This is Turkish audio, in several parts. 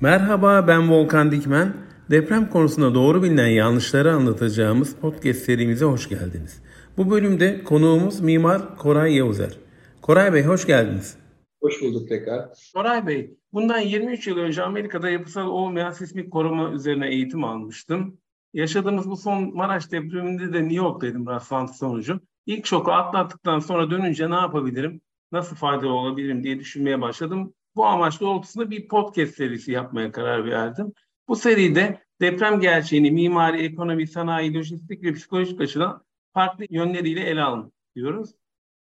Merhaba ben Volkan Dikmen. Deprem konusunda doğru bilinen yanlışları anlatacağımız podcast serimize hoş geldiniz. Bu bölümde konuğumuz Mimar Koray Yavuzer. Koray Bey hoş geldiniz. Hoş bulduk tekrar. Koray Bey, bundan 23 yıl önce Amerika'da yapısal olmayan sismik koruma üzerine eğitim almıştım. Yaşadığımız bu son Maraş depreminde de New York'taydım rastlantı sonucu. İlk şoku atlattıktan sonra dönünce ne yapabilirim, nasıl faydalı olabilirim diye düşünmeye başladım. Bu amaç doğrultusunda bir podcast serisi yapmaya karar verdim. Bu seride deprem gerçeğini mimari, ekonomi, sanayi, lojistik ve psikolojik açıdan farklı yönleriyle ele almak diyoruz.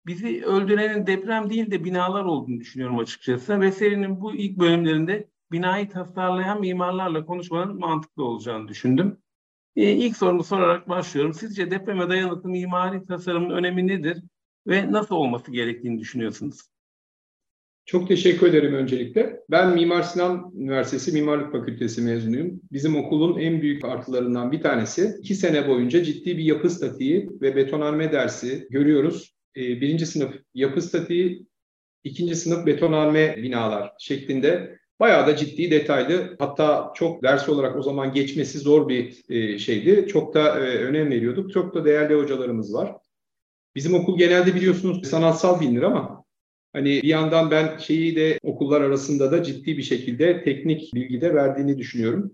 Bizi öldürenin deprem değil de binalar olduğunu düşünüyorum açıkçası. Ve serinin bu ilk bölümlerinde binayı tasarlayan mimarlarla konuşmanın mantıklı olacağını düşündüm. Ee, ilk sorumu sorarak başlıyorum. Sizce depreme dayanıklı mimari tasarımın önemi nedir ve nasıl olması gerektiğini düşünüyorsunuz? Çok teşekkür ederim öncelikle. Ben Mimar Sinan Üniversitesi Mimarlık Fakültesi mezunuyum. Bizim okulun en büyük artılarından bir tanesi. iki sene boyunca ciddi bir yapı statiği ve betonarme dersi görüyoruz. Ee, birinci sınıf yapı statiği, ikinci sınıf betonarme binalar şeklinde bayağı da ciddi detaylı hatta çok ders olarak o zaman geçmesi zor bir e, şeydi. Çok da e, önem veriyorduk. Çok da değerli hocalarımız var. Bizim okul genelde biliyorsunuz sanatsal bilinir ama hani bir yandan ben şeyi de okullar arasında da ciddi bir şekilde teknik bilgi de verdiğini düşünüyorum.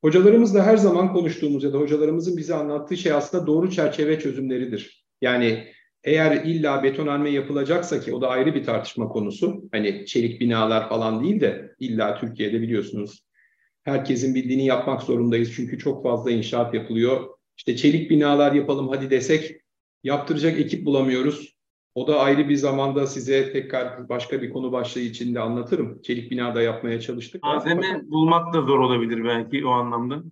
Hocalarımızla her zaman konuştuğumuz ya da hocalarımızın bize anlattığı şey aslında doğru çerçeve çözümleridir. Yani eğer illa betonarme yapılacaksa ki o da ayrı bir tartışma konusu. Hani çelik binalar falan değil de illa Türkiye'de biliyorsunuz herkesin bildiğini yapmak zorundayız. Çünkü çok fazla inşaat yapılıyor. İşte çelik binalar yapalım hadi desek yaptıracak ekip bulamıyoruz. O da ayrı bir zamanda size tekrar başka bir konu başlığı içinde anlatırım. Çelik binada yapmaya çalıştık. Malzeme bulmak da zor olabilir belki o anlamda.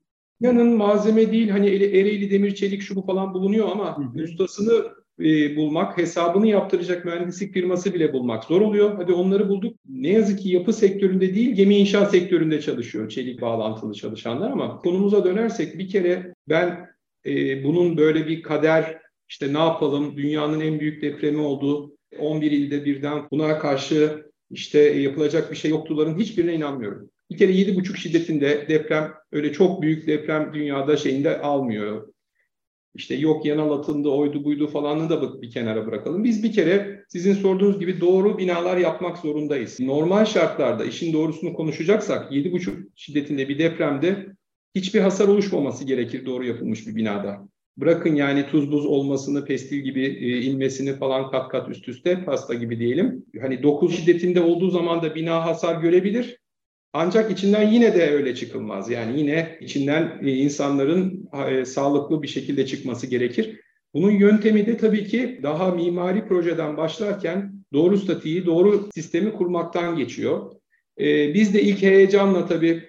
Yanın malzeme değil hani Ereğli demir çelik şu bu falan bulunuyor ama hı hı. ustasını e, bulmak, hesabını yaptıracak mühendislik firması bile bulmak zor oluyor. Hadi onları bulduk. Ne yazık ki yapı sektöründe değil, gemi inşaat sektöründe çalışıyor çelik bağlantılı çalışanlar ama konumuza dönersek bir kere ben e, bunun böyle bir kader işte ne yapalım dünyanın en büyük depremi oldu 11 ilde birden buna karşı işte yapılacak bir şey yoktuların hiçbirine inanmıyorum. Bir kere 7,5 şiddetinde deprem öyle çok büyük deprem dünyada şeyinde almıyor işte yok yanal atındı, oydu buydu falanını da bir kenara bırakalım. Biz bir kere sizin sorduğunuz gibi doğru binalar yapmak zorundayız. Normal şartlarda işin doğrusunu konuşacaksak 7,5 şiddetinde bir depremde hiçbir hasar oluşmaması gerekir doğru yapılmış bir binada. Bırakın yani tuz buz olmasını, pestil gibi e, inmesini falan kat kat üst üste pasta gibi diyelim. Hani 9 şiddetinde olduğu zaman da bina hasar görebilir. Ancak içinden yine de öyle çıkılmaz. Yani yine içinden e, insanların e, sağlıklı bir şekilde çıkması gerekir. Bunun yöntemi de tabii ki daha mimari projeden başlarken doğru statiği, doğru sistemi kurmaktan geçiyor. E, biz de ilk heyecanla tabii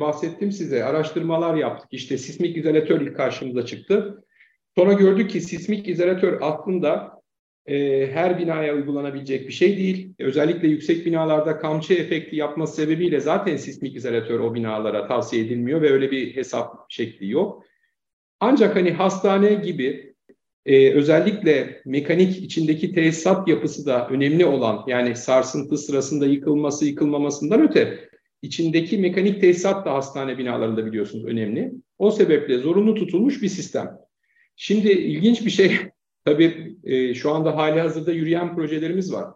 bahsettim size, araştırmalar yaptık. İşte sismik izolatör ilk karşımıza çıktı. Sonra gördük ki sismik izolatör aslında e, her binaya uygulanabilecek bir şey değil. Özellikle yüksek binalarda kamçı efekti yapması sebebiyle zaten sismik izolatör o binalara tavsiye edilmiyor ve öyle bir hesap şekli yok. Ancak hani hastane gibi e, özellikle mekanik içindeki tesisat yapısı da önemli olan yani sarsıntı sırasında yıkılması yıkılmamasından öte içindeki mekanik tesisat da hastane binalarında biliyorsunuz önemli. O sebeple zorunlu tutulmuş bir sistem. Şimdi ilginç bir şey Tabii e, şu anda hali hazırda yürüyen projelerimiz var.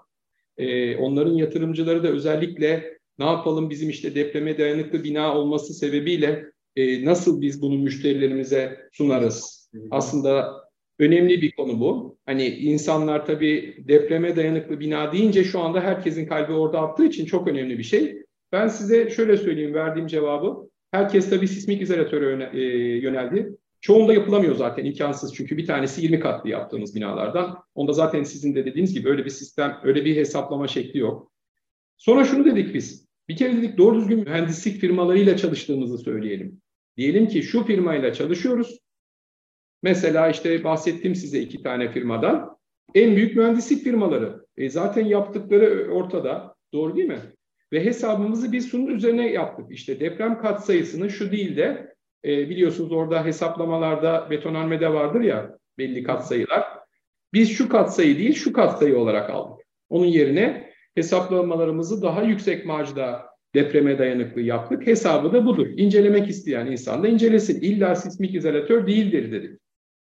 E, onların yatırımcıları da özellikle ne yapalım bizim işte depreme dayanıklı bina olması sebebiyle e, nasıl biz bunu müşterilerimize sunarız? Aslında önemli bir konu bu. Hani insanlar tabii depreme dayanıklı bina deyince şu anda herkesin kalbi orada attığı için çok önemli bir şey. Ben size şöyle söyleyeyim verdiğim cevabı. Herkes tabii sismik izolatöre e, yöneldi. Çoğunda yapılamıyor zaten imkansız çünkü bir tanesi 20 katlı yaptığımız binalardan. Onda zaten sizin de dediğiniz gibi öyle bir sistem, öyle bir hesaplama şekli yok. Sonra şunu dedik biz. Bir kere dedik doğru düzgün mühendislik firmalarıyla çalıştığımızı söyleyelim. Diyelim ki şu firmayla çalışıyoruz. Mesela işte bahsettim size iki tane firmadan. En büyük mühendislik firmaları. E zaten yaptıkları ortada. Doğru değil mi? Ve hesabımızı biz şunun üzerine yaptık. İşte deprem katsayısını şu değil de e, biliyorsunuz orada hesaplamalarda betonarmede vardır ya belli katsayılar. Biz şu katsayı değil şu katsayı olarak aldık. Onun yerine hesaplamalarımızı daha yüksek marjda depreme dayanıklı yaptık. Hesabı da budur. İncelemek isteyen insan da incelesin. İlla sismik izolatör değildir dedik.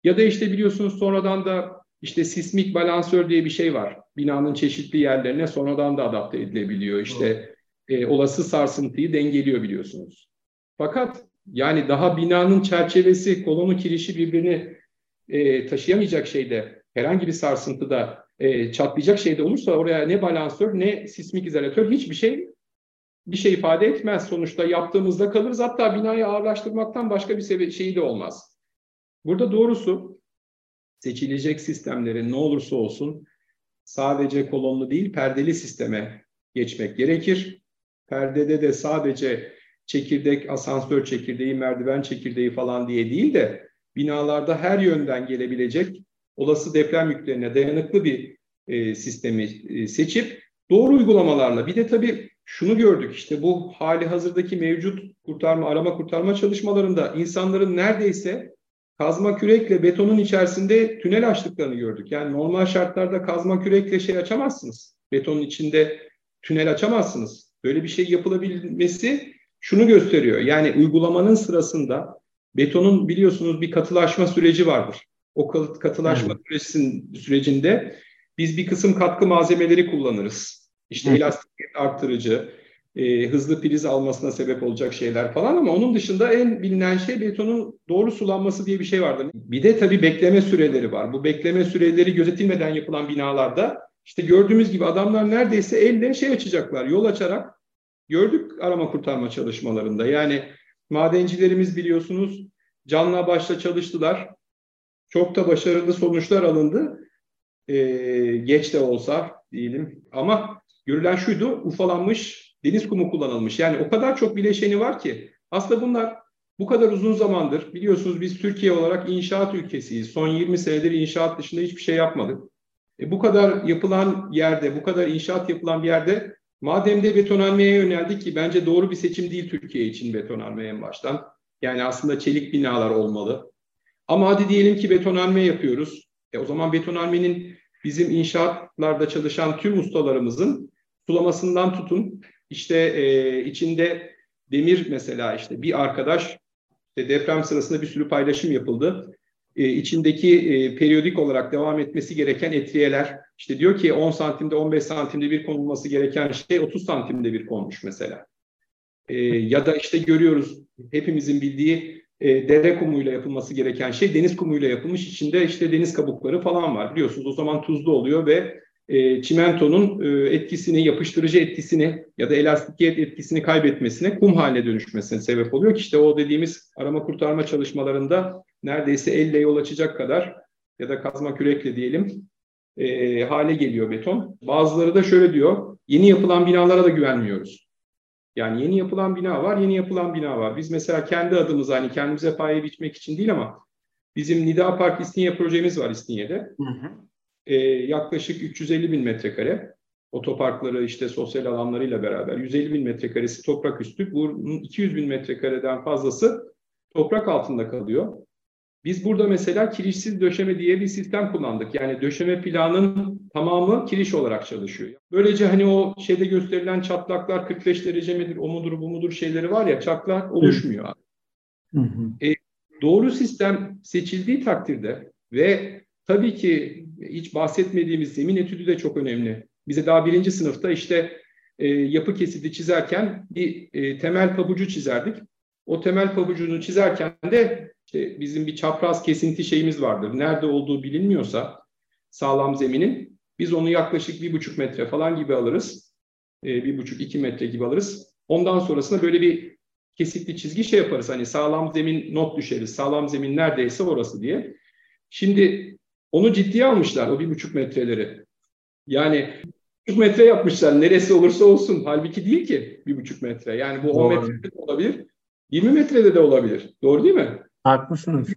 Ya da işte biliyorsunuz sonradan da işte sismik balansör diye bir şey var. Binanın çeşitli yerlerine sonradan da adapte edilebiliyor. İşte e, olası sarsıntıyı dengeliyor biliyorsunuz. Fakat yani daha binanın çerçevesi, kolonu, kirişi birbirini e, taşıyamayacak şeyde, herhangi bir sarsıntıda e, çatlayacak şeyde olursa oraya ne balansör ne sismik izolatör hiçbir şey bir şey ifade etmez. Sonuçta yaptığımızda kalırız. Hatta binayı ağırlaştırmaktan başka bir şeyi de olmaz. Burada doğrusu seçilecek sistemlerin ne olursa olsun sadece kolonlu değil perdeli sisteme geçmek gerekir. Perdede de sadece çekirdek, asansör çekirdeği, merdiven çekirdeği falan diye değil de binalarda her yönden gelebilecek olası deprem yüklerine dayanıklı bir e, sistemi e, seçip doğru uygulamalarla bir de tabii şunu gördük işte bu hali hazırdaki mevcut kurtarma, arama kurtarma çalışmalarında insanların neredeyse kazma kürekle betonun içerisinde tünel açtıklarını gördük. Yani normal şartlarda kazma kürekle şey açamazsınız. Betonun içinde tünel açamazsınız. Böyle bir şey yapılabilmesi şunu gösteriyor. Yani uygulamanın sırasında betonun biliyorsunuz bir katılaşma süreci vardır. O katılaşma hmm. sürecinde biz bir kısım katkı malzemeleri kullanırız. İşte hmm. elastikiyet arttırıcı, e, hızlı priz almasına sebep olacak şeyler falan ama onun dışında en bilinen şey betonun doğru sulanması diye bir şey vardır. Bir de tabii bekleme süreleri var. Bu bekleme süreleri gözetilmeden yapılan binalarda işte gördüğümüz gibi adamlar neredeyse elle şey açacaklar, yol açarak gördük arama kurtarma çalışmalarında. Yani madencilerimiz biliyorsunuz canla başla çalıştılar. Çok da başarılı sonuçlar alındı. Ee, geç de olsa diyelim. Ama görülen şuydu, ufalanmış deniz kumu kullanılmış. Yani o kadar çok bileşeni var ki aslında bunlar bu kadar uzun zamandır biliyorsunuz biz Türkiye olarak inşaat ülkesiyiz. Son 20 senedir inşaat dışında hiçbir şey yapmadık. E, bu kadar yapılan yerde, bu kadar inşaat yapılan bir yerde madem de betonarmeye yöneldik ki bence doğru bir seçim değil Türkiye için betonarme en baştan. Yani aslında çelik binalar olmalı. Ama hadi diyelim ki betonarme yapıyoruz. E, o zaman betonarmenin bizim inşaatlarda çalışan tüm ustalarımızın sulamasından tutun işte e, içinde demir mesela işte bir arkadaş işte deprem sırasında bir sürü paylaşım yapıldı. E, içindeki e, periyodik olarak devam etmesi gereken etriyeler işte diyor ki 10 santimde 15 santimde bir konulması gereken şey 30 santimde bir konmuş mesela. E, ya da işte görüyoruz hepimizin bildiği e, dere kumuyla yapılması gereken şey deniz kumuyla yapılmış. içinde işte deniz kabukları falan var. Biliyorsunuz o zaman tuzlu oluyor ve e, çimentonun e, etkisini, yapıştırıcı etkisini ya da elastikiyet etkisini kaybetmesine, kum haline dönüşmesine sebep oluyor ki işte o dediğimiz arama kurtarma çalışmalarında neredeyse elle yol açacak kadar ya da kazma kürekle diyelim e, hale geliyor beton. Bazıları da şöyle diyor, yeni yapılan binalara da güvenmiyoruz. Yani yeni yapılan bina var, yeni yapılan bina var. Biz mesela kendi adımıza hani kendimize paye biçmek için değil ama bizim Nida Park İstinye projemiz var İstinye'de. Hı hı e, yaklaşık 350 bin metrekare. Otoparkları işte sosyal alanlarıyla beraber 150 bin metrekaresi toprak üstü. Bunun 200 bin metrekareden fazlası toprak altında kalıyor. Biz burada mesela kirişsiz döşeme diye bir sistem kullandık. Yani döşeme planın tamamı kiriş olarak çalışıyor. Böylece hani o şeyde gösterilen çatlaklar 45 derece midir, o mudur, bu mudur şeyleri var ya çatlak oluşmuyor. Hı hı. E, doğru sistem seçildiği takdirde ve tabii ki hiç bahsetmediğimiz zemin etüdü de çok önemli. Bize daha birinci sınıfta işte e, yapı kesidi çizerken bir e, temel pabucu çizerdik. O temel pabucunu çizerken de işte bizim bir çapraz kesinti şeyimiz vardır. Nerede olduğu bilinmiyorsa sağlam zeminin biz onu yaklaşık bir buçuk metre falan gibi alırız. E, bir buçuk iki metre gibi alırız. Ondan sonrasında böyle bir kesikli çizgi şey yaparız. Hani sağlam zemin not düşeriz. Sağlam zemin neredeyse orası diye. Şimdi onu ciddiye almışlar o bir buçuk metreleri. Yani buçuk metre yapmışlar neresi olursa olsun. Halbuki değil ki bir buçuk metre. Yani bu 10 metrede de olabilir. 20 metrede de olabilir. Doğru değil mi? Haklısınız.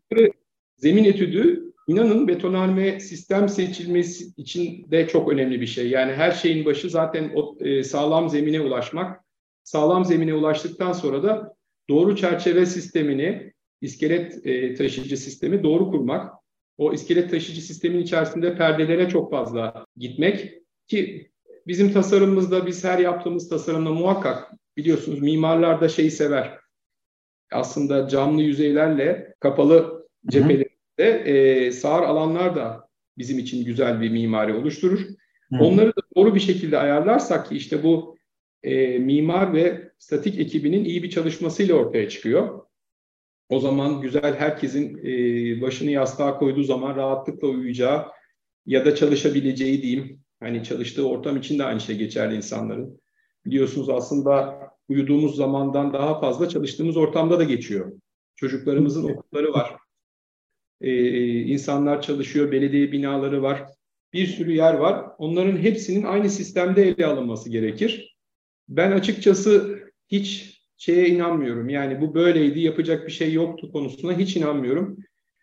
Zemin etüdü inanın betonarme sistem seçilmesi için de çok önemli bir şey. Yani her şeyin başı zaten o e, sağlam zemine ulaşmak. Sağlam zemine ulaştıktan sonra da doğru çerçeve sistemini, iskelet e, taşıyıcı sistemi doğru kurmak o iskelet taşıyıcı sistemin içerisinde perdelere çok fazla gitmek ki bizim tasarımımızda biz her yaptığımız tasarımda muhakkak biliyorsunuz mimarlar da şeyi sever. Aslında camlı yüzeylerle kapalı cephelerinde e, sağır alanlar da bizim için güzel bir mimari oluşturur. Hı. Onları da doğru bir şekilde ayarlarsak ki işte bu e, mimar ve statik ekibinin iyi bir çalışmasıyla ortaya çıkıyor. O zaman güzel herkesin e, başını yastığa koyduğu zaman rahatlıkla uyuyacağı ya da çalışabileceği diyeyim. Hani çalıştığı ortam için de aynı şey geçerli insanların. Biliyorsunuz aslında uyuduğumuz zamandan daha fazla çalıştığımız ortamda da geçiyor. Çocuklarımızın okulları var. Ee, insanlar çalışıyor, belediye binaları var. Bir sürü yer var. Onların hepsinin aynı sistemde ele alınması gerekir. Ben açıkçası hiç şeye inanmıyorum. Yani bu böyleydi, yapacak bir şey yoktu konusuna hiç inanmıyorum.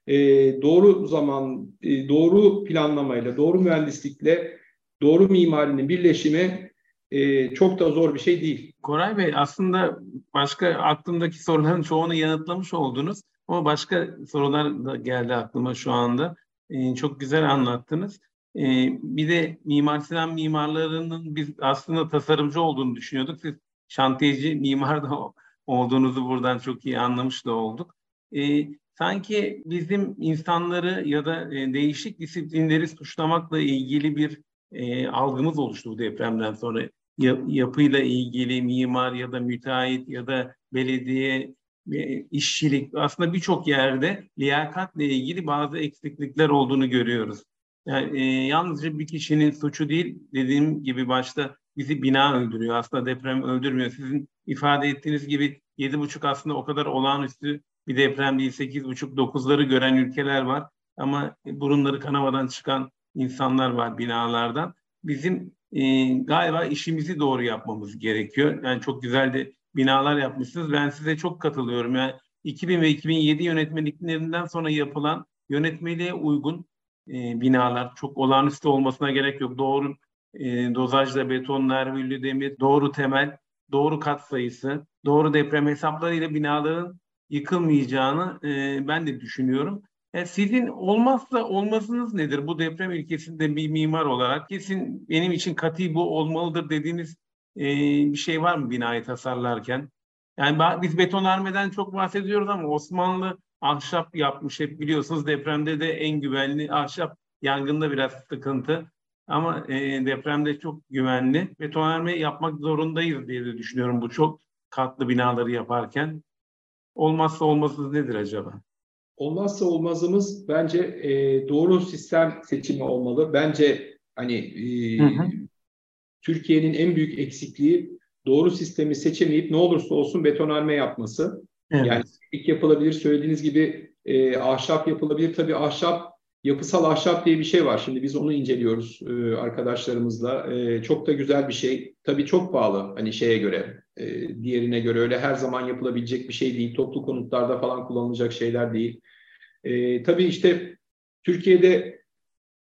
E, doğru zaman, e, doğru planlamayla, doğru mühendislikle, doğru mimarinin birleşimi e, çok da zor bir şey değil. Koray Bey aslında başka aklımdaki soruların çoğunu yanıtlamış oldunuz. Ama başka sorular da geldi aklıma şu anda. E, çok güzel anlattınız. E, bir de Mimar Sinan mimarlarının biz aslında tasarımcı olduğunu düşünüyorduk. Siz şantiyeci mimar da olduğunuzu buradan çok iyi anlamış da olduk. E, sanki bizim insanları ya da e, değişik disiplinleri suçlamakla ilgili bir e, algımız oluştu bu depremden sonra. Ya, yapıyla ilgili mimar ya da müteahhit ya da belediye e, işçilik aslında birçok yerde liyakatla ilgili bazı eksiklikler olduğunu görüyoruz. Yani e, yalnızca bir kişinin suçu değil dediğim gibi başta bizi bina öldürüyor. Aslında deprem öldürmüyor. Sizin ifade ettiğiniz gibi yedi buçuk aslında o kadar olağanüstü bir deprem değil. Sekiz buçuk dokuzları gören ülkeler var. Ama burunları kanamadan çıkan insanlar var binalardan. Bizim e, galiba işimizi doğru yapmamız gerekiyor. Yani çok güzel de binalar yapmışsınız. Ben size çok katılıyorum. Yani 2000 ve 2007 yönetmeliklerinden sonra yapılan yönetmeliğe uygun e, binalar çok olağanüstü olmasına gerek yok. Doğru e, dozajda beton, nervüllü demir, doğru temel, doğru kat sayısı, doğru deprem hesaplarıyla binaların yıkılmayacağını e, ben de düşünüyorum. E, sizin olmazsa olmazınız nedir bu deprem ülkesinde bir mimar olarak? Kesin benim için katı bu olmalıdır dediğiniz e, bir şey var mı binayı tasarlarken? Yani biz betonarmeden çok bahsediyoruz ama Osmanlı ahşap yapmış hep biliyorsunuz depremde de en güvenli ahşap yangında biraz sıkıntı. Ama e, depremde çok güvenli. Betonarme yapmak zorundayız diye de düşünüyorum bu çok katlı binaları yaparken. Olmazsa olmazımız nedir acaba? Olmazsa olmazımız bence e, doğru sistem seçimi olmalı. Bence hani e, Türkiye'nin en büyük eksikliği doğru sistemi seçemeyip ne olursa olsun betonarme yapması. Evet. Yani ilk yapılabilir söylediğiniz gibi e, ahşap yapılabilir. Tabii ahşap yapısal ahşap diye bir şey var. Şimdi biz onu inceliyoruz e, arkadaşlarımızla. E, çok da güzel bir şey. Tabii çok pahalı hani şeye göre, e, diğerine göre öyle her zaman yapılabilecek bir şey değil. Toplu konutlarda falan kullanılacak şeyler değil. E, tabii işte Türkiye'de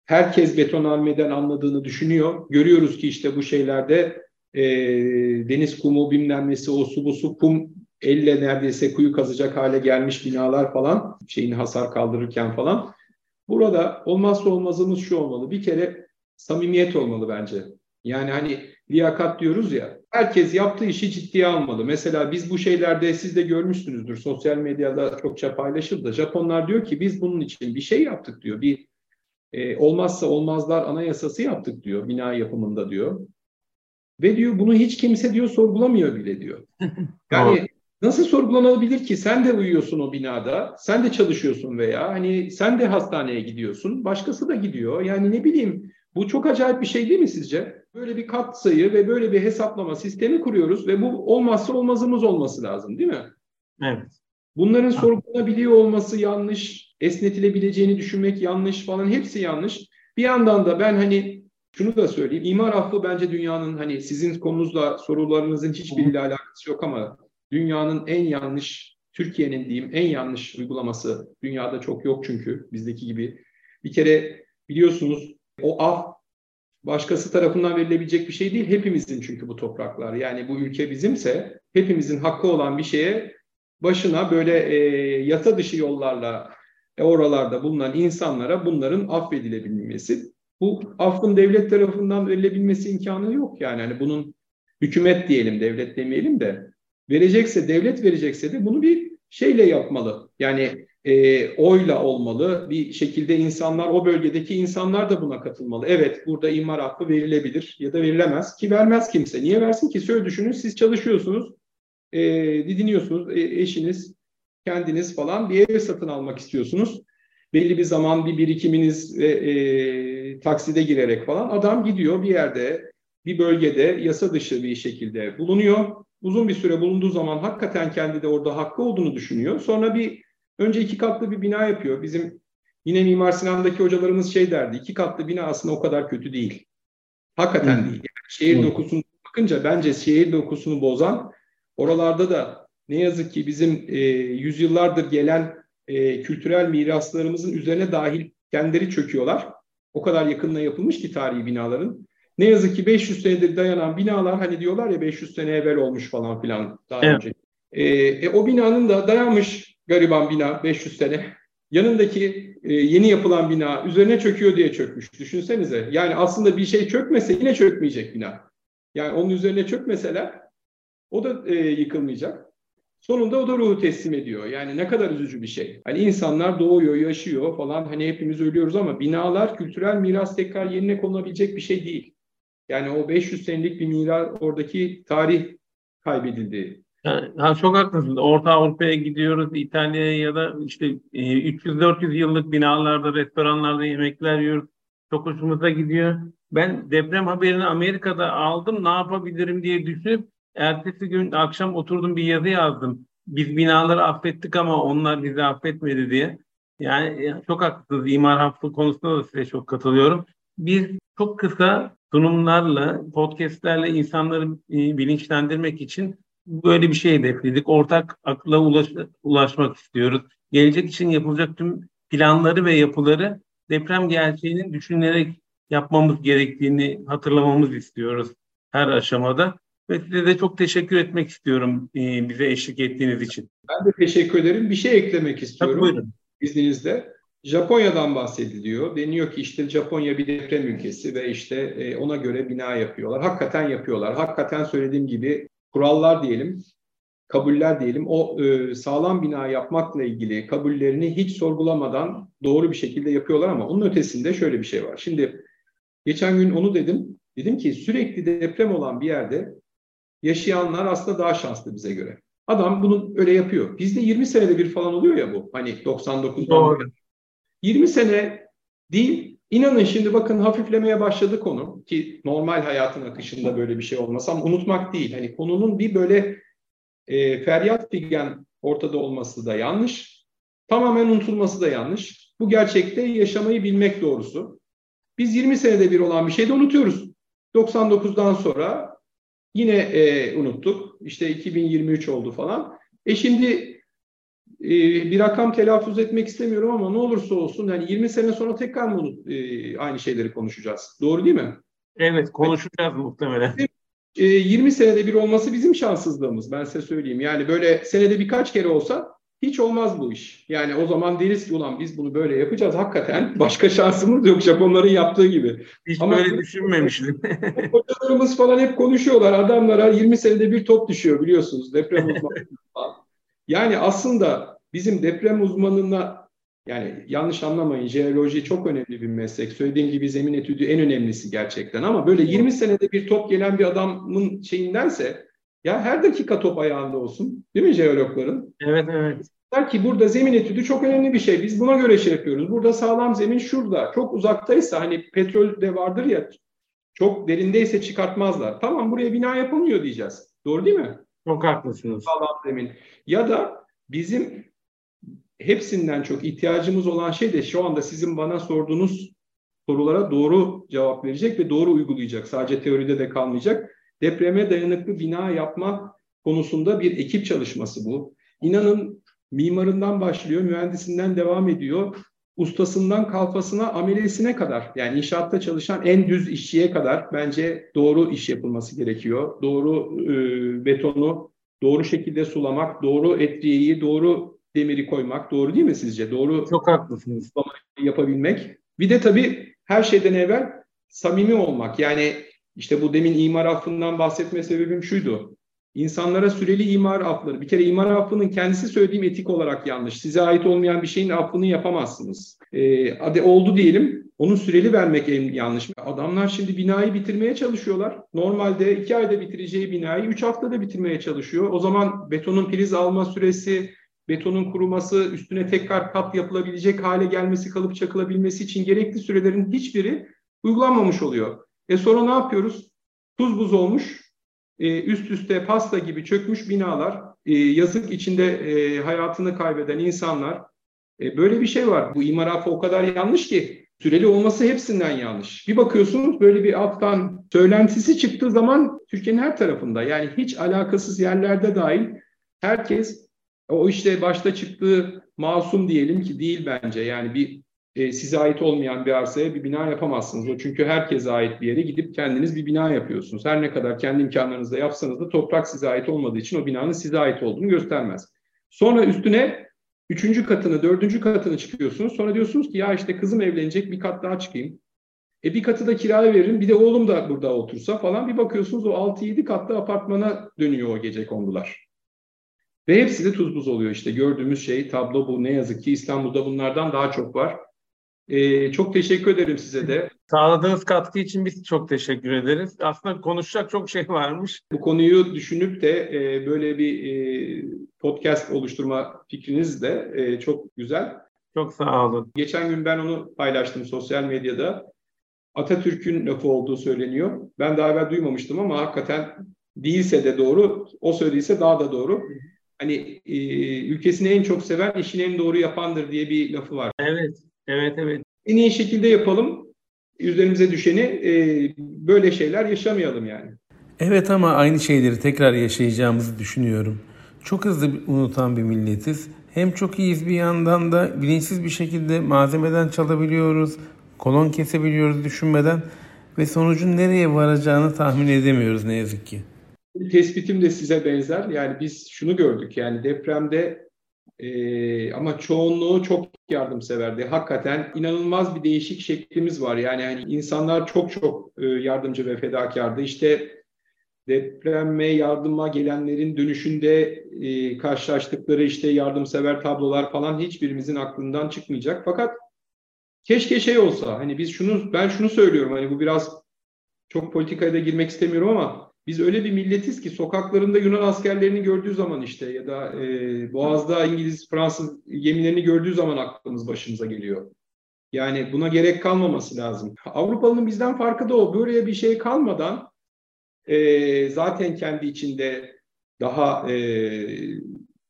herkes betonarmeden anladığını düşünüyor. Görüyoruz ki işte bu şeylerde e, deniz kumu bilmem nesi o su bu su kum elle neredeyse kuyu kazacak hale gelmiş binalar falan şeyini hasar kaldırırken falan. Burada olmazsa olmazımız şu olmalı. Bir kere samimiyet olmalı bence. Yani hani liyakat diyoruz ya. Herkes yaptığı işi ciddiye almalı. Mesela biz bu şeylerde siz de görmüşsünüzdür. Sosyal medyada çokça paylaşıldı. da. Japonlar diyor ki biz bunun için bir şey yaptık diyor. Bir e, olmazsa olmazlar anayasası yaptık diyor bina yapımında diyor. Ve diyor bunu hiç kimse diyor sorgulamıyor bile diyor. Yani Nasıl sorgulanabilir ki? Sen de uyuyorsun o binada, sen de çalışıyorsun veya hani sen de hastaneye gidiyorsun, başkası da gidiyor. Yani ne bileyim bu çok acayip bir şey değil mi sizce? Böyle bir kat sayı ve böyle bir hesaplama sistemi kuruyoruz ve bu olmazsa olmazımız olması lazım değil mi? Evet. Bunların sorgulanabiliyor olması yanlış, esnetilebileceğini düşünmek yanlış falan hepsi yanlış. Bir yandan da ben hani şunu da söyleyeyim. İmar affı bence dünyanın hani sizin konunuzla sorularınızın hiçbiriyle alakası yok ama dünyanın en yanlış, Türkiye'nin diyeyim en yanlış uygulaması. Dünyada çok yok çünkü bizdeki gibi. Bir kere biliyorsunuz o af başkası tarafından verilebilecek bir şey değil. Hepimizin çünkü bu topraklar. Yani bu ülke bizimse hepimizin hakkı olan bir şeye başına böyle e, yasa dışı yollarla e, oralarda bulunan insanlara bunların affedilebilmesi. Bu affın devlet tarafından verilebilmesi imkanı yok yani. Hani bunun hükümet diyelim, devlet demeyelim de verecekse, devlet verecekse de bunu bir şeyle yapmalı. Yani e, oyla olmalı. Bir şekilde insanlar, o bölgedeki insanlar da buna katılmalı. Evet, burada imar hakkı verilebilir ya da verilemez ki vermez kimse. Niye versin ki? Şöyle düşünün, siz çalışıyorsunuz, e, didiniyorsunuz, e, eşiniz, kendiniz falan bir ev satın almak istiyorsunuz. Belli bir zaman bir birikiminiz e, e, takside girerek falan adam gidiyor bir yerde, bir bölgede yasa dışı bir şekilde bulunuyor. Uzun bir süre bulunduğu zaman hakikaten kendi de orada hakkı olduğunu düşünüyor. Sonra bir önce iki katlı bir bina yapıyor. Bizim yine Mimar Sinan'daki hocalarımız şey derdi. iki katlı bina aslında o kadar kötü değil. Hakikaten değil. Yani şehir dokusunu bakınca bence şehir dokusunu bozan oralarda da ne yazık ki bizim e, yüzyıllardır gelen e, kültürel miraslarımızın üzerine dahil kendileri çöküyorlar. O kadar yakınına yapılmış ki tarihi binaların. Ne yazık ki 500 senedir dayanan binalar hani diyorlar ya 500 sene evvel olmuş falan filan daha evet. önce. E, e, o binanın da dayanmış gariban bina 500 sene. Yanındaki e, yeni yapılan bina üzerine çöküyor diye çökmüş. Düşünsenize. Yani aslında bir şey çökmese yine çökmeyecek bina. Yani onun üzerine çökmeseler o da e, yıkılmayacak. Sonunda o da ruhu teslim ediyor. Yani ne kadar üzücü bir şey. Hani insanlar doğuyor, yaşıyor falan. Hani hepimiz ölüyoruz ama binalar kültürel miras tekrar yerine konulabilecek bir şey değil. Yani o 500 senelik bir miras oradaki tarih kaybedildi. Yani, çok haklısın. Orta Avrupa'ya gidiyoruz, İtalya'ya ya da işte 300-400 e, yıllık binalarda, restoranlarda yemekler yiyoruz. Çok hoşumuza gidiyor. Ben deprem haberini Amerika'da aldım. Ne yapabilirim diye düşünüp ertesi gün akşam oturdum bir yazı yazdım. Biz binaları affettik ama onlar bizi affetmedi diye. Yani e, çok haklısınız. İmar hakkı konusunda da size çok katılıyorum. Biz çok kısa sunumlarla, podcastlerle insanları e, bilinçlendirmek için böyle bir şey hedefledik. Ortak akla ulaş, ulaşmak istiyoruz. Gelecek için yapılacak tüm planları ve yapıları deprem gerçeğinin düşünülerek yapmamız gerektiğini hatırlamamız istiyoruz her aşamada. Ve size de çok teşekkür etmek istiyorum e, bize eşlik ettiğiniz için. Ben de teşekkür ederim. Bir şey eklemek istiyorum. Tabii, buyurun. İzninizle. Japonya'dan bahsediliyor. Deniyor ki işte Japonya bir deprem ülkesi ve işte e, ona göre bina yapıyorlar. Hakikaten yapıyorlar. Hakikaten söylediğim gibi kurallar diyelim, kabuller diyelim o e, sağlam bina yapmakla ilgili kabullerini hiç sorgulamadan doğru bir şekilde yapıyorlar ama onun ötesinde şöyle bir şey var. Şimdi geçen gün onu dedim. Dedim ki sürekli deprem olan bir yerde yaşayanlar aslında daha şanslı bize göre. Adam bunu öyle yapıyor. Bizde 20 senede bir falan oluyor ya bu. Hani 99'dan 20 sene değil. İnanın şimdi bakın hafiflemeye başladı konu ki normal hayatın akışında böyle bir şey olmasam unutmak değil. Hani konunun bir böyle e, feryat figen ortada olması da yanlış. Tamamen unutulması da yanlış. Bu gerçekte yaşamayı bilmek doğrusu. Biz 20 senede bir olan bir şeyi de unutuyoruz. 99'dan sonra Yine e, unuttuk. İşte 2023 oldu falan. E şimdi e, bir rakam telaffuz etmek istemiyorum ama ne olursa olsun yani 20 sene sonra tekrar mı e, aynı şeyleri konuşacağız? Doğru değil mi? Evet konuşacağız evet. muhtemelen. E, 20 senede bir olması bizim şanssızlığımız ben size söyleyeyim. Yani böyle senede birkaç kere olsa hiç olmaz bu iş. Yani o zaman deriz ki ulan biz bunu böyle yapacağız. Hakikaten başka şansımız yok Japonların yaptığı gibi. Hiç Ama böyle düşünmemiştim. hocalarımız falan hep konuşuyorlar. Adamlara 20 senede bir top düşüyor biliyorsunuz. Deprem uzmanı. Yani aslında bizim deprem uzmanına yani yanlış anlamayın jeoloji çok önemli bir meslek. Söylediğim gibi zemin etüdü en önemlisi gerçekten ama böyle 20 senede bir top gelen bir adamın şeyindense ya her dakika top ayağında olsun. Değil mi jeologların? Evet, evet. Der ki burada zemin etüdü çok önemli bir şey. Biz buna göre şey yapıyoruz. Burada sağlam zemin şurada. Çok uzaktaysa hani petrol de vardır ya çok derindeyse çıkartmazlar. Tamam buraya bina yapılmıyor diyeceğiz. Doğru değil mi? Çok haklısınız. Sağlam. Ya da bizim hepsinden çok ihtiyacımız olan şey de şu anda sizin bana sorduğunuz sorulara doğru cevap verecek ve doğru uygulayacak. Sadece teoride de kalmayacak depreme dayanıklı bina yapma konusunda bir ekip çalışması bu. İnanın mimarından başlıyor, mühendisinden devam ediyor. Ustasından kalfasına, ameliyesine kadar yani inşaatta çalışan en düz işçiye kadar bence doğru iş yapılması gerekiyor. Doğru e, betonu doğru şekilde sulamak, doğru etriyeyi, doğru demiri koymak doğru değil mi sizce? Doğru Çok haklısınız. yapabilmek. Bir de tabii her şeyden evvel samimi olmak. Yani İşte bu demin imar affından bahsetme sebebim şuydu. İnsanlara süreli imar affları. Bir kere imar affının kendisi söylediğim etik olarak yanlış. Size ait olmayan bir şeyin affını yapamazsınız. Ee, hadi oldu diyelim. Onu süreli vermek en yanlış. Adamlar şimdi binayı bitirmeye çalışıyorlar. Normalde iki ayda bitireceği binayı üç haftada bitirmeye çalışıyor. O zaman betonun priz alma süresi, betonun kuruması, üstüne tekrar kat yapılabilecek hale gelmesi, kalıp çakılabilmesi için gerekli sürelerin hiçbiri uygulanmamış oluyor. E sonra ne yapıyoruz? Tuz buz olmuş, e, üst üste pasta gibi çökmüş binalar, e, yazık içinde e, hayatını kaybeden insanlar. Böyle bir şey var. Bu imar o kadar yanlış ki süreli olması hepsinden yanlış. Bir bakıyorsunuz böyle bir alttan söylentisi çıktığı zaman Türkiye'nin her tarafında yani hiç alakasız yerlerde dahil herkes o işte başta çıktığı masum diyelim ki değil bence. Yani bir e, size ait olmayan bir arsaya bir bina yapamazsınız. O çünkü herkese ait bir yere gidip kendiniz bir bina yapıyorsunuz. Her ne kadar kendi imkanlarınızla yapsanız da toprak size ait olmadığı için o binanın size ait olduğunu göstermez. Sonra üstüne üçüncü katını, dördüncü katını çıkıyorsunuz. Sonra diyorsunuz ki ya işte kızım evlenecek bir kat daha çıkayım. E bir katı da kiraya veririm bir de oğlum da burada otursa falan bir bakıyorsunuz o 6-7 katlı apartmana dönüyor o gece kondular. Ve hepsi de tuz buz oluyor işte gördüğümüz şey tablo bu ne yazık ki İstanbul'da bunlardan daha çok var. Ee, çok teşekkür ederim size de. Sağladığınız katkı için biz çok teşekkür ederiz. Aslında konuşacak çok şey varmış. Bu konuyu düşünüp de e, böyle bir e, podcast oluşturma fikriniz de e, çok güzel. Çok sağ olun. Geçen gün ben onu paylaştım sosyal medyada. Atatürk'ün lafı olduğu söyleniyor. Ben daha evvel duymamıştım ama hakikaten değilse de doğru, o söylediyse daha da doğru. Hani e, ülkesini en çok seven işini en doğru yapandır diye bir lafı var. Evet, Evet evet. En iyi şekilde yapalım. Üzerimize düşeni e, böyle şeyler yaşamayalım yani. Evet ama aynı şeyleri tekrar yaşayacağımızı düşünüyorum. Çok hızlı unutan bir milletiz. Hem çok iyiyiz bir yandan da bilinçsiz bir şekilde malzemeden çalabiliyoruz, kolon kesebiliyoruz düşünmeden ve sonucun nereye varacağını tahmin edemiyoruz ne yazık ki. Tespitim de size benzer. Yani biz şunu gördük yani depremde ee, ama çoğunluğu çok yardımseverdi. Hakikaten inanılmaz bir değişik şeklimiz var. Yani hani insanlar çok çok e, yardımcı ve fedakardı. İşte depreme yardıma gelenlerin dönüşünde e, karşılaştıkları işte yardımsever tablolar falan hiçbirimizin aklından çıkmayacak. Fakat keşke şey olsa hani biz şunu ben şunu söylüyorum hani bu biraz çok politikaya da girmek istemiyorum ama biz öyle bir milletiz ki sokaklarında Yunan askerlerini gördüğü zaman işte ya da e, Boğaz'da İngiliz, Fransız gemilerini gördüğü zaman aklımız başımıza geliyor. Yani buna gerek kalmaması lazım. Avrupalının bizden farkı da o. Böyle bir şey kalmadan e, zaten kendi içinde daha e,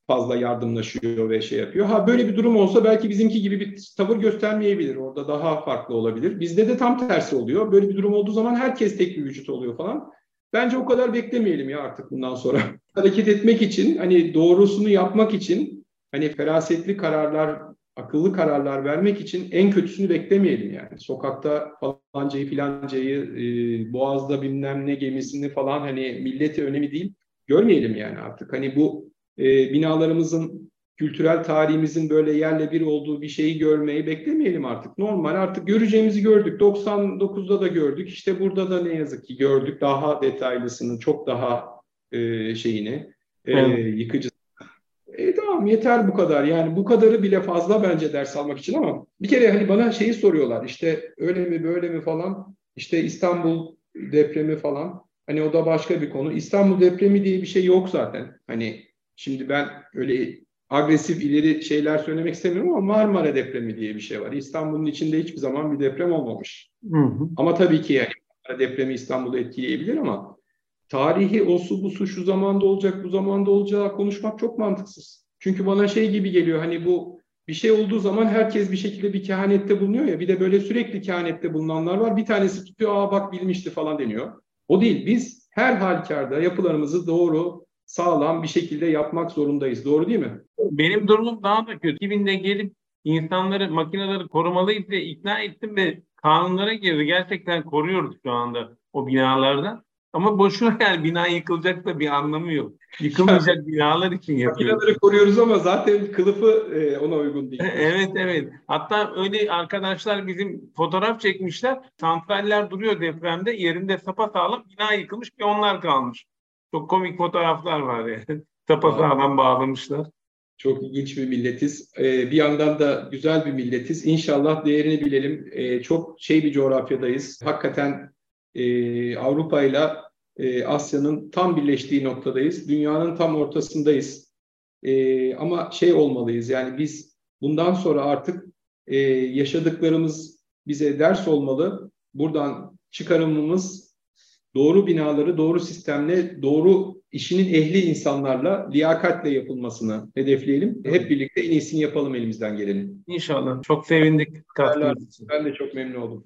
fazla yardımlaşıyor ve şey yapıyor. Ha böyle bir durum olsa belki bizimki gibi bir tavır göstermeyebilir. Orada daha farklı olabilir. Bizde de tam tersi oluyor. Böyle bir durum olduğu zaman herkes tek bir vücut oluyor falan. Bence o kadar beklemeyelim ya artık bundan sonra. Hareket etmek için, hani doğrusunu yapmak için, hani ferasetli kararlar, akıllı kararlar vermek için en kötüsünü beklemeyelim yani. Sokakta falancayı filancayı, e, boğazda bilmem ne gemisini falan hani milleti önemi değil. Görmeyelim yani artık. Hani bu e, binalarımızın kültürel tarihimizin böyle yerle bir olduğu bir şeyi görmeyi beklemeyelim artık. Normal artık göreceğimizi gördük. 99'da da gördük. İşte burada da ne yazık ki gördük. Daha detaylısını, çok daha e, şeyini, e, yıkıcı. E, tamam yeter bu kadar. Yani bu kadarı bile fazla bence ders almak için ama bir kere hani bana şeyi soruyorlar. İşte öyle mi böyle mi falan. İşte İstanbul depremi falan. Hani o da başka bir konu. İstanbul depremi diye bir şey yok zaten. Hani şimdi ben öyle agresif ileri şeyler söylemek istemiyorum ama Marmara depremi diye bir şey var. İstanbul'un içinde hiçbir zaman bir deprem olmamış. Hı hı. Ama tabii ki yani Marmara depremi İstanbul'u etkileyebilir ama tarihi o su bu su şu zamanda olacak bu zamanda olacağı konuşmak çok mantıksız. Çünkü bana şey gibi geliyor hani bu bir şey olduğu zaman herkes bir şekilde bir kehanette bulunuyor ya bir de böyle sürekli kehanette bulunanlar var. Bir tanesi tutuyor aa bak bilmişti falan deniyor. O değil biz her halükarda yapılarımızı doğru sağlam bir şekilde yapmak zorundayız. Doğru değil mi? Benim durumum daha da kötü. 2000'de gelip insanları, makineleri korumalıyız diye ikna ettim ve kanunlara girdi. Gerçekten koruyoruz şu anda o binalarda. Ama boşuna yani bina yıkılacak da bir anlamı yok. Yıkılmayacak binalar için yapıyoruz. Binaları koruyoruz ama zaten kılıfı e, ona uygun değil. evet evet. Hatta öyle arkadaşlar bizim fotoğraf çekmişler. Santraller duruyor depremde. Yerinde sapasağlam bina yıkılmış bir onlar kalmış. Çok komik fotoğraflar var yani. Sapasağlam bağlamışlar. Çok ilginç bir milletiz. Ee, bir yandan da güzel bir milletiz. İnşallah değerini bilelim. Ee, çok şey bir coğrafyadayız. Hakikaten e, Avrupa ile e, Asya'nın tam birleştiği noktadayız. Dünyanın tam ortasındayız. E, ama şey olmalıyız yani biz bundan sonra artık e, yaşadıklarımız bize ders olmalı. Buradan çıkarımımız doğru binaları doğru sistemle, doğru işinin ehli insanlarla, liyakatle yapılmasını hedefleyelim. Hep birlikte en iyisini yapalım elimizden geleni. İnşallah. Çok sevindik. Ben de çok memnun oldum.